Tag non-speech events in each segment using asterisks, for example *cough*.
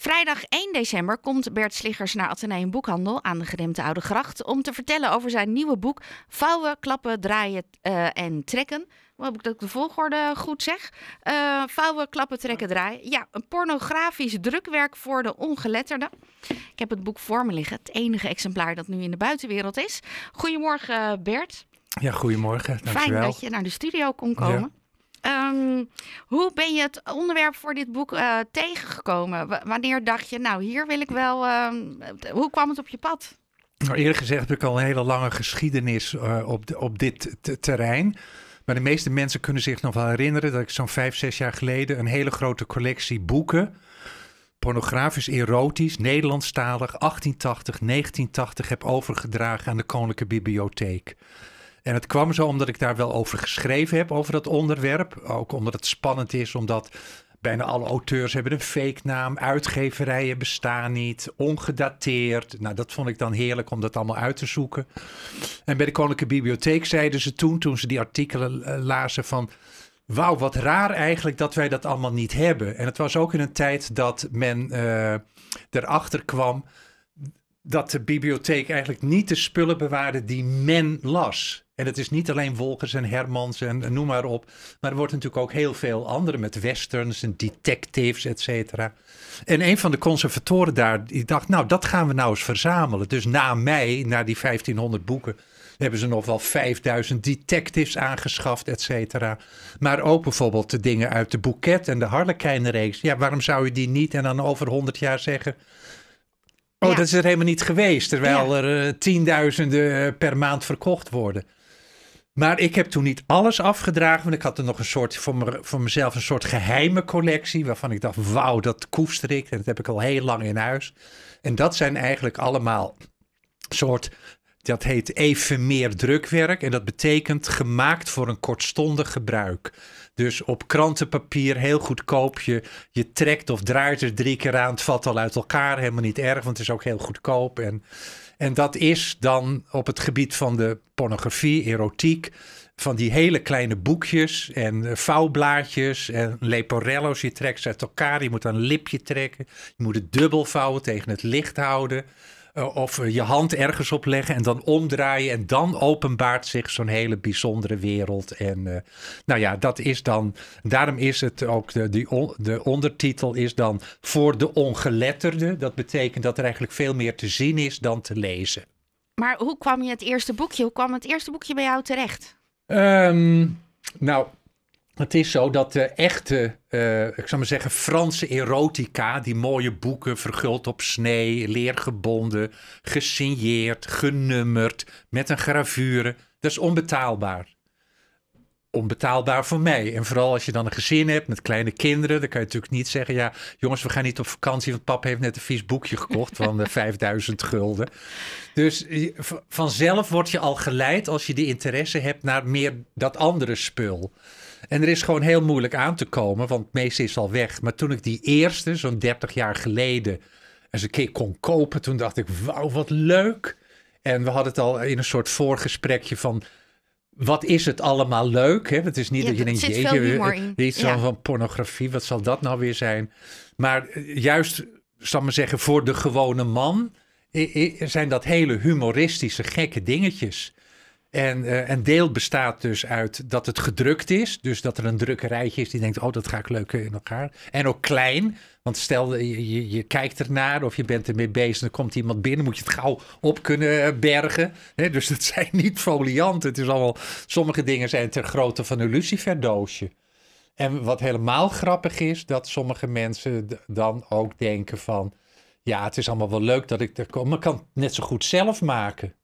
Vrijdag 1 december komt Bert Sliggers naar Atheneum Boekhandel aan de gedempte Oude Gracht om te vertellen over zijn nieuwe boek Vouwen, Klappen, Draaien uh, en Trekken. Hoop ik dat ik de volgorde goed zeg. Uh, vouwen, klappen, trekken, draaien. Ja, een pornografisch drukwerk voor de ongeletterden. Ik heb het boek voor me liggen. Het enige exemplaar dat nu in de buitenwereld is. Goedemorgen Bert. Ja, goedemorgen. Dankjewel. Fijn dat je naar de studio kon komen. Ehm, hoe ben je het onderwerp voor dit boek uh, tegengekomen? wanneer dacht je, nou hier wil ik wel. Uh, hoe kwam het op je pad? Nou, eerlijk gezegd heb ik al een hele lange geschiedenis uh, op, op dit terrein. Maar de meeste mensen kunnen zich nog wel herinneren dat ik zo'n vijf, zes jaar geleden een hele grote collectie boeken, pornografisch, erotisch, Nederlandstalig, 1880, 1980 heb overgedragen aan de Koninklijke Bibliotheek. En het kwam zo omdat ik daar wel over geschreven heb, over dat onderwerp. Ook omdat het spannend is, omdat bijna alle auteurs hebben een fake naam. Uitgeverijen bestaan niet, ongedateerd. Nou, dat vond ik dan heerlijk om dat allemaal uit te zoeken. En bij de Koninklijke Bibliotheek zeiden ze toen, toen ze die artikelen eh, lazen van... Wauw, wat raar eigenlijk dat wij dat allemaal niet hebben. En het was ook in een tijd dat men uh, erachter kwam dat de bibliotheek eigenlijk niet de spullen bewaarde die men las. En het is niet alleen Wolkers en Hermans en, noem maar op. Maar er wordt natuurlijk ook heel veel andere met westerns en detectives, et cetera. En een van de conservatoren daar, die dacht, nou dat gaan we nou eens verzamelen. Dus na mij, na die 1500 boeken, hebben ze nog wel 5000 detectives aangeschaft, et cetera. Maar ook bijvoorbeeld de dingen uit de Boeket en de Harlekijnreeks. Ja, waarom zou je die niet en dan over 100 jaar zeggen... Oh, dat is er helemaal niet geweest, terwijl er uh, tienduizenden eh, per maand verkocht worden. Maar ik heb toen niet alles afgedragen, want ik had er nog een soort voor, me, voor mezelf een soort geheime collectie, waarvan ik dacht, wauw, dat koester ik en dat heb ik al heel lang in huis. En dat zijn eigenlijk allemaal soort, dat heet even meer drukwerk en dat betekent gemaakt voor een kortstondig gebruik. Dus op krantenpapier heel goedkoop. Je, je trekt of draait er drie keer aan. Het valt al uit elkaar. Helemaal niet erg, want het is ook heel goedkoop. En, en dat is dan op het gebied van de pornografie, erotiek. Van die hele kleine boekjes en uh, vouwblaadjes en leporello's. Je trekt ze uit elkaar. Je moet een lipje trekken. Je moet het dubbel vouwen tegen het licht houden. Eh, of je hand ergens op leggen en dan omdraaien. En dan openbaart zich zo'n hele bijzondere wereld. En uh, nou ja, dat is dan. Daarom is het ook. De, die de ondertitel is dan voor de ongeletterde. Dat betekent dat er eigenlijk veel meer te zien is dan te lezen. Maar hoe kwam je het eerste boekje? Hoe kwam het eerste boekje bij jou terecht? Um, nou, het is zo dat de echte, uh, ik zou maar zeggen, Franse erotica, die mooie boeken, verguld op snee, leergebonden, gesigneerd, genummerd, met een gravure, dat is onbetaalbaar. Onbetaalbaar voor mij. En vooral als je dan een gezin hebt met kleine kinderen, dan kan je natuurlijk niet zeggen: ja, jongens, we gaan niet op vakantie, want papa heeft net een vies boekje gekocht van *laughs* de 5000 gulden. Dus vanzelf word je al geleid als je die interesse hebt naar meer dat andere spul. En er is gewoon heel moeilijk aan te komen, want het meeste is al weg. Maar toen ik die eerste, zo'n 30 jaar geleden, eens een keer kon kopen, toen dacht ik, wauw, wat leuk. En we hadden het al in een soort voorgesprekje van, wat is het allemaal leuk? Hè? Het is niet dat je denkt, jeetje, iets ja. van pornografie, wat zal dat nou weer zijn? Maar eh, juist, zal ik maar zeggen, voor de gewone man zijn dat hele humoristische, gekke dingetjes. En een deel bestaat dus uit dat het gedrukt is. Dus dat er een drukkerijtje is die denkt, oh, dat ga ik leuk in elkaar. En ook klein, want stel je, je, je kijkt ernaar of je bent ermee bezig... dan komt iemand binnen, moet je het gauw op kunnen eh, bergen. dus het *laughs* zijn niet folianten. Het is allemaal, sommige dingen zijn ter grootte van een luciferdoosje. En wat helemaal grappig is, dat sommige mensen dan ook denken van... ja, het is allemaal wel leuk dat ik er kom, maar ik kan het net zo goed zelf maken.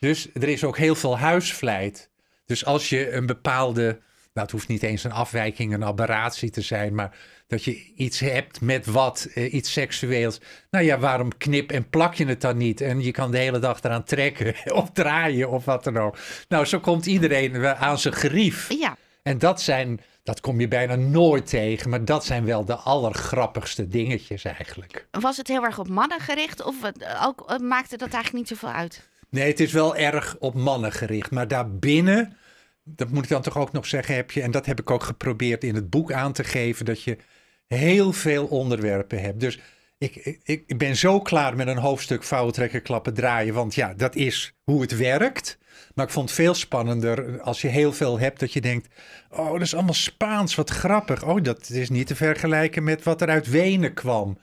Dus er is ook heel veel huisvleit. Dus als je een bepaalde, nou het hoeft niet eens een afwijking, een aberratie te zijn, maar dat je iets hebt met wat, eh, iets seksueels. Nou ja, waarom knip en plak je het dan niet? En je kan de hele dag eraan trekken *laughs* of draaien of wat dan ook. Nou, zo komt iedereen aan zijn gerief. Ja. En dat zijn, dat kom je bijna nooit tegen, maar dat zijn wel de allergrappigste dingetjes eigenlijk. Was het heel erg op mannen gericht of ook, eh, maakte dat eigenlijk niet zoveel uit? Nee, het is wel erg op mannen gericht. Maar daarbinnen, dat moet ik dan toch ook nog zeggen, heb je, en dat heb ik ook geprobeerd in het boek aan te geven, dat je heel veel onderwerpen hebt. Dus ik, ik, ik ben zo klaar met een hoofdstuk vouwen, trekken, klappen, draaien. Want ja, dat is hoe het werkt. Maar ik vond het veel spannender als je heel veel hebt dat je denkt... oh, dat is allemaal Spaans, wat grappig. Oh, dat is niet te vergelijken met wat er uit Wenen kwam.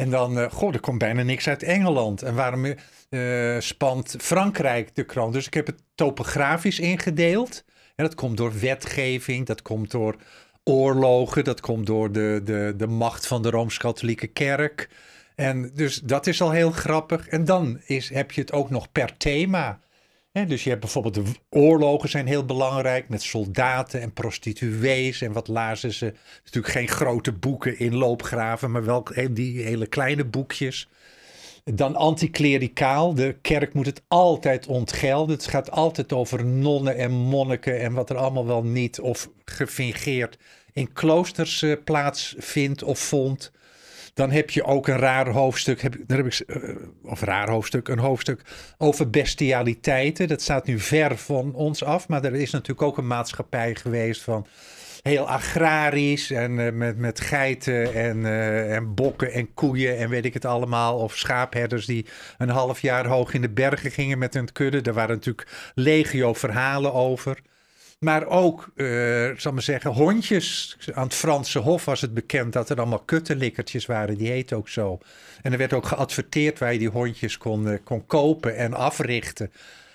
En dan, uh, goh, er komt bijna niks uit Engeland. En waarom uh, spant Frankrijk de kroon? Dus ik heb het topografisch ingedeeld. En dat komt door wetgeving, dat komt door oorlogen, dat komt door de, de, de macht van de Rooms-Katholieke Kerk. En dus dat is al heel grappig. En dan is, heb je het ook nog per thema. Dus je hebt bijvoorbeeld de oorlogen zijn heel belangrijk met soldaten en prostituees en wat lazen ze. Natuurlijk geen grote boeken in loopgraven, maar wel die hele kleine boekjes. Dan anticlericaal. De kerk moet het altijd ontgelden. Het gaat altijd over nonnen en monniken en wat er allemaal wel niet of gefingeerd in kloosters uh, plaatsvindt of vond. Dan heb je ook een raar hoofdstuk, heb, daar heb ik, uh, of raar hoofdstuk, een hoofdstuk over bestialiteiten. Dat staat nu ver van ons af, maar er is natuurlijk ook een maatschappij geweest van heel agrarisch en uh, met, met geiten en, uh, en bokken en koeien en weet ik het allemaal. Of schaapherders die een half jaar hoog in de bergen gingen met hun kudde. Daar waren natuurlijk legio verhalen over. Maar ook, uh, zal maar zeggen, hondjes. Aan het Franse Hof was het bekend dat er allemaal kuttenlikkertjes waren. Die heet ook zo. En er werd ook geadverteerd waar je die hondjes kon, kon kopen en africhten.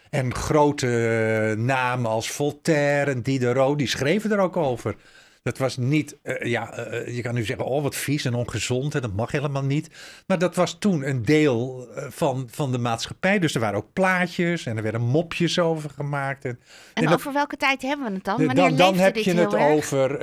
En grote eh, namen als Voltaire en Diderot, die schreven er ook over. Dat was niet, uh, ja, uh, je kan nu zeggen, oh wat vies en ongezond en dat mag helemaal niet. Maar dat was toen een deel van, van de maatschappij. Dus er waren ook plaatjes en er werden mopjes over gemaakt. En, en, en over welke tijd hebben we het dan? Wanneer dan, dan heb je het erg? over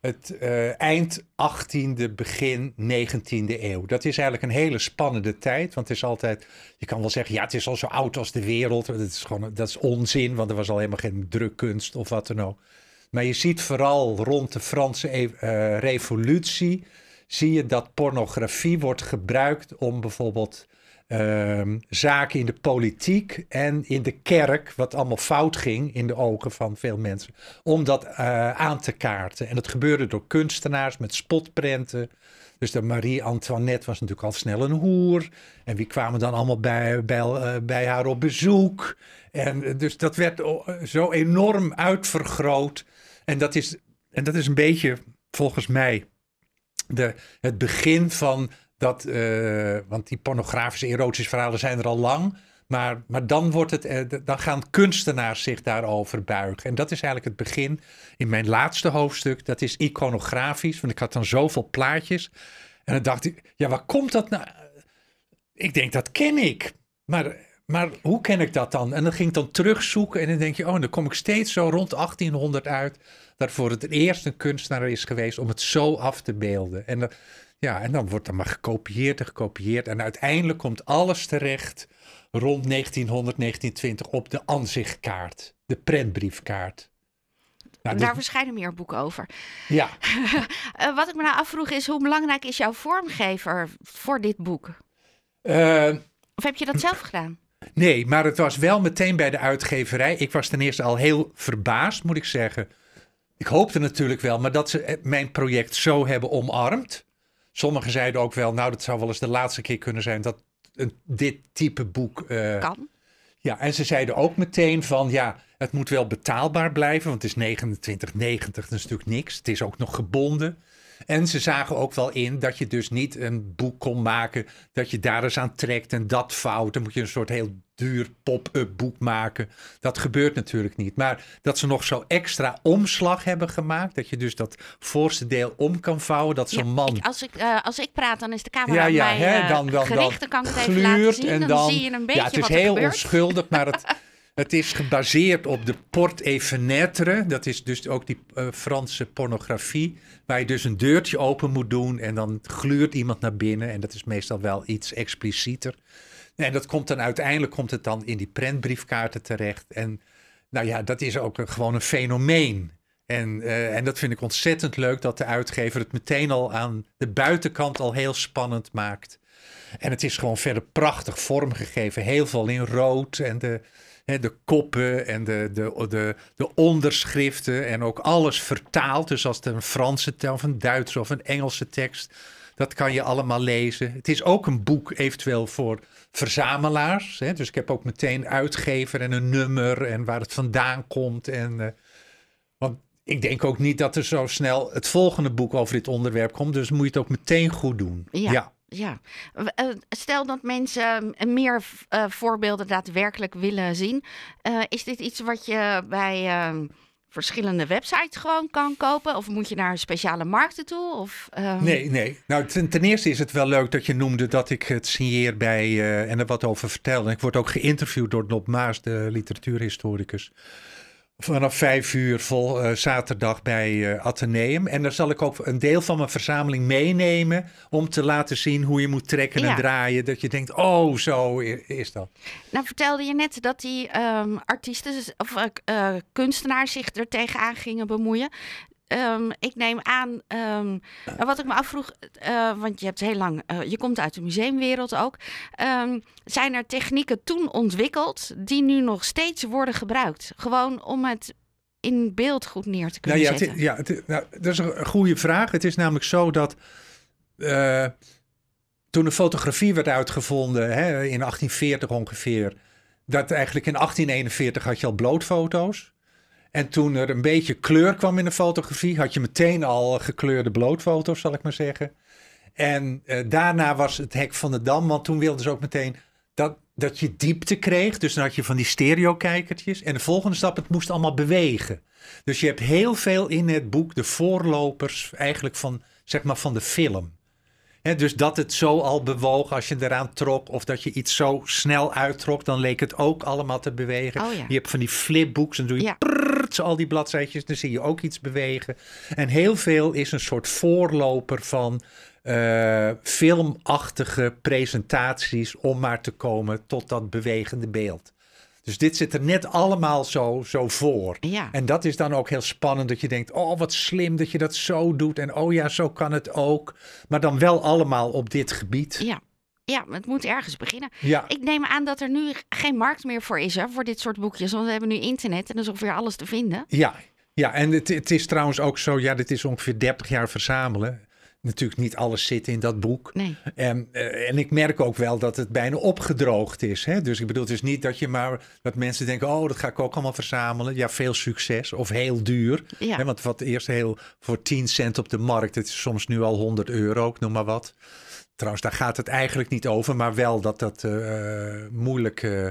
het uh, eind 18e, begin 19e eeuw. Dat is eigenlijk een hele spannende tijd. Want het is altijd, je kan wel zeggen, ja, het is al zo oud als de wereld. Dat is, gewoon, dat is onzin, want er was al helemaal geen drukkunst of wat dan ook. Maar je ziet vooral rond de Franse uh, revolutie, zie je dat pornografie wordt gebruikt om bijvoorbeeld Ehm, zaken in de politiek en in de kerk, wat allemaal fout ging in de ogen van veel mensen, om dat uh, aan te kaarten. En dat gebeurde door kunstenaars met spotprenten. Dus de Marie-Antoinette was natuurlijk al snel een hoer. En wie kwamen dan allemaal bij, bij, uh, bij haar op bezoek? En dus dat werd zo enorm uitvergroot. En dat is, en dat is een beetje, volgens mij, de, het begin van dat, uh, want die pornografische erotische verhalen zijn er al lang. Maar, maar dan, wordt het, uh, dan gaan kunstenaars zich daarover buigen. En dat is eigenlijk het begin in mijn laatste hoofdstuk. Dat is iconografisch, want ik had dan zoveel plaatjes. En dan dacht ik, ja, waar komt dat nou? Ik denk, dat ken ik. Maar, maar hoe ken ik dat dan? En dan ging ik dan terugzoeken en dan denk je, oh, dan kom ik steeds zo rond 1800 uit. Dat voor het eerst een kunstenaar is geweest om het zo af te beelden. En dan, ja, en dan wordt er maar gekopieerd en gekopieerd. En uiteindelijk komt alles terecht rond 1900, 1920 op de aanzichtkaart, de prentbriefkaart. Nou, Daar verschijnen meer boeken over. Ja. uh, *laughs* wat ik me nou afvroeg is, hoe belangrijk is jouw vormgever voor dit boek? Uh, of heb je dat zelf gedaan? Nee, maar het was wel meteen bij de uitgeverij. Ik was ten eerste al heel verbaasd, moet ik zeggen. Ik hoopte natuurlijk wel, maar dat ze mijn project zo hebben omarmd. Sommigen zeiden ook wel, nou, dat zou wel eens de laatste keer kunnen zijn dat een, dit type boek. Uh, kan. Ja, en ze zeiden ook meteen van, ja, het moet wel betaalbaar blijven, want het is 29,90, dat is natuurlijk niks. Het is ook nog gebonden. En ze zagen ook wel in dat je dus niet een boek kon maken dat je daar eens aan trekt en dat fout. Dan moet je een soort heel duur pop-up boek maken. Dat gebeurt natuurlijk niet. Maar dat ze nog zo extra omslag hebben gemaakt. Dat je dus dat voorste deel om kan vouwen. Dat zo'n ja, man. Ik, als, ik, uh, als ik praat, dan is de camera ja, ja, mij hè, uh, dan, dan, gericht. Dan kan ik het even laten zien. En dan, dan zie je een beetje. Ja, het is heel onschuldig, maar het. *laughs* Het is gebaseerd op de port et fenêtre. Dat is dus ook die uh, Franse pornografie. Waar je dus een deurtje open moet doen en dan gluurt iemand naar binnen. En dat is meestal wel iets explicieter. En dat komt dan uiteindelijk komt het dan in die prentbriefkaarten terecht. En nou ja, dat is ook een, gewoon een fenomeen. En, uh, en dat vind ik ontzettend leuk dat de uitgever het meteen al aan de buitenkant al heel spannend maakt. En het is gewoon verder prachtig vormgegeven. Heel veel in rood en de, de koppen en de, de, de, de onderschriften en ook alles vertaald. Dus als het een Franse of een Duitse of een Engelse tekst Dat kan je allemaal lezen. Het is ook een boek eventueel voor verzamelaars. Hè? Dus ik heb ook meteen uitgever en een nummer en waar het vandaan komt. En, uh, want ik denk ook niet dat er zo snel het volgende boek over dit onderwerp komt. Dus moet je het ook meteen goed doen. Ja. ja. Ja. Eh, stel dat mensen eh, meer voorbeelden daadwerkelijk willen zien. is dit iets wat je bij verschillende websites gewoon kan kopen? Of moet je naar speciale markten toe? Of, ehm? Nee, nee. Nou, ten, eerste is het wel leuk dat je noemde dat ik het signeer bij en er wat over vertel. En ik word ook geïnterviewd door Nob Maas, de literatuurhistoricus vanaf vijf uur vol uh, zaterdag bij uh, Atheneum. En daar zal ik ook een deel van mijn verzameling meenemen om te laten zien hoe je moet trekken en draaien. Dat je denkt, oh, zo is dat. Nou vertelde je net dat die um, artiesten of uh, kunstenaars zich er tegenaan gingen bemoeien. Um, ik neem aan, um, wat ik me afvroeg, uh, want je hebt heel lang, uh, je komt uit de museumwereld ook. Um, zijn er technieken toen ontwikkeld die nu nog steeds worden gebruikt? Gewoon om het in beeld goed neer te kunnen nou ja, zetten. Het, ja, het, nou, dat is een goede vraag. Het is namelijk zo dat uh, toen de fotografie werd uitgevonden, hè, in 1840 ongeveer, dat eigenlijk in 1841 had je al blootfoto's. En toen er een beetje kleur kwam in de fotografie, had je meteen al gekleurde blootfoto's, zal ik maar zeggen. En uh, daarna was het hek van de dam, want toen wilden ze ook meteen dat, dat je diepte kreeg. Dus dan had je van die stereo-kijkertjes. En de volgende stap, het moest allemaal bewegen. Dus je hebt heel veel in het boek de voorlopers eigenlijk van, zeg maar, van de film. He, dus dat het zo al bewoog als je eraan trok, of dat je iets zo snel uittrok, dan leek het ook allemaal te bewegen. Oh, ja. Je hebt van die flipbooks, dan doe je ja. prrrt, al die bladzijtjes, dan zie je ook iets bewegen. En heel veel is een soort voorloper van uh, filmachtige presentaties om maar te komen tot dat bewegende beeld. Dus dit zit er net allemaal zo, zo voor. Ja. En dat is dan ook heel spannend dat je denkt, oh wat slim dat je dat zo doet. En oh ja, zo kan het ook. Maar dan wel allemaal op dit gebied. Ja. Ja, het moet ergens beginnen. Ja. Ik neem aan dat er nu geen markt meer voor is hè, voor dit soort boekjes. Want we hebben nu internet en er is ongeveer alles te vinden. Ja, ja en het, het is trouwens ook zo, ja, dit is ongeveer 30 jaar verzamelen natuurlijk niet alles zit in dat boek. Nee. En, uh, en ik merk ook wel dat het bijna opgedroogd is. Hè? Dus ik bedoel, het is niet dat je maar dat mensen denken: oh, dat ga ik ook allemaal verzamelen. Ja, veel succes of heel duur. Ja. Hè? Want wat eerst heel voor 10 cent op de markt, het is soms nu al 100 euro, ik noem maar wat. Trouwens, daar gaat het eigenlijk niet over, maar wel dat dat uh, moeilijk uh,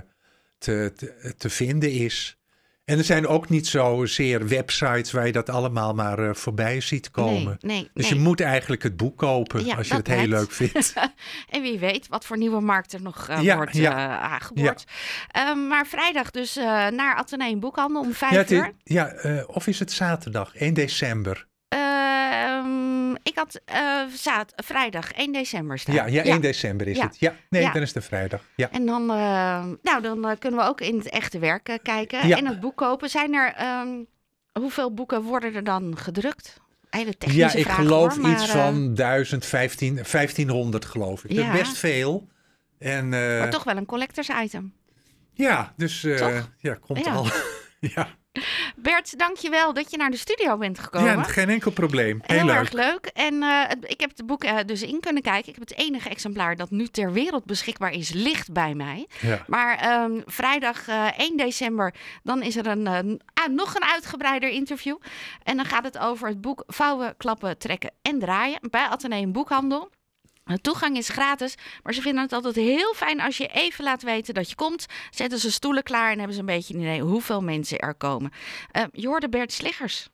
te, te, te vinden is. En er zijn ook niet zozeer websites waar je dat allemaal maar uh, voorbij ziet komen. Nee, nee, dus nee. je moet eigenlijk het boek kopen ja, als je het heel leuk vindt. *laughs* en wie weet wat voor nieuwe markt er nog uh, Ja, wordt ja. uh, aangeboord. Um, maar vrijdag dus naar Atheneum Boekhandel om vijf is- uur. ja of is het zaterdag, 1 december? Ik had uh, vrijdag 1 december staan. Ja, ja, 1 december is Ja. het. Ja, nee, Ja. dan is het vrijdag. Ja. En dan, uh, nou, dan uh, kunnen we ook in het echte werk kijken Ja. en het boek kopen. Zijn er, um, hoeveel boeken worden er dan gedrukt? Hele ja, technische ik vraag, geloof hoor, maar, iets eh, van 1000, 15, 1500 geloof ik. Dat Ja. is best veel. En maar toch wel een collectors item. ja, dus ja, komt Ja. al. *laughs* ja. Bert, dankjewel dat je naar de studio bent gekomen. ja, geen enkel probleem. Heel, Heel leuk. erg leuk. En eh, ik heb het boek eh, dus in kunnen kijken. Ik heb het enige exemplaar dat nu ter wereld beschikbaar is, ligt bij mij. Ja. Maar ehm, vrijdag eh, 1 december, dan is er een, eh, ah, nog een uitgebreider interview. En dan gaat het over het boek Vouwen, Klappen, Trekken en Draaien bij Atheneum Boekhandel. De toegang is gratis, maar ze vinden het altijd heel fijn als je even laat weten dat je komt. Zetten ze stoelen klaar en hebben ze een beetje een idee hoeveel mensen er komen. Eh je Bert Sliggers.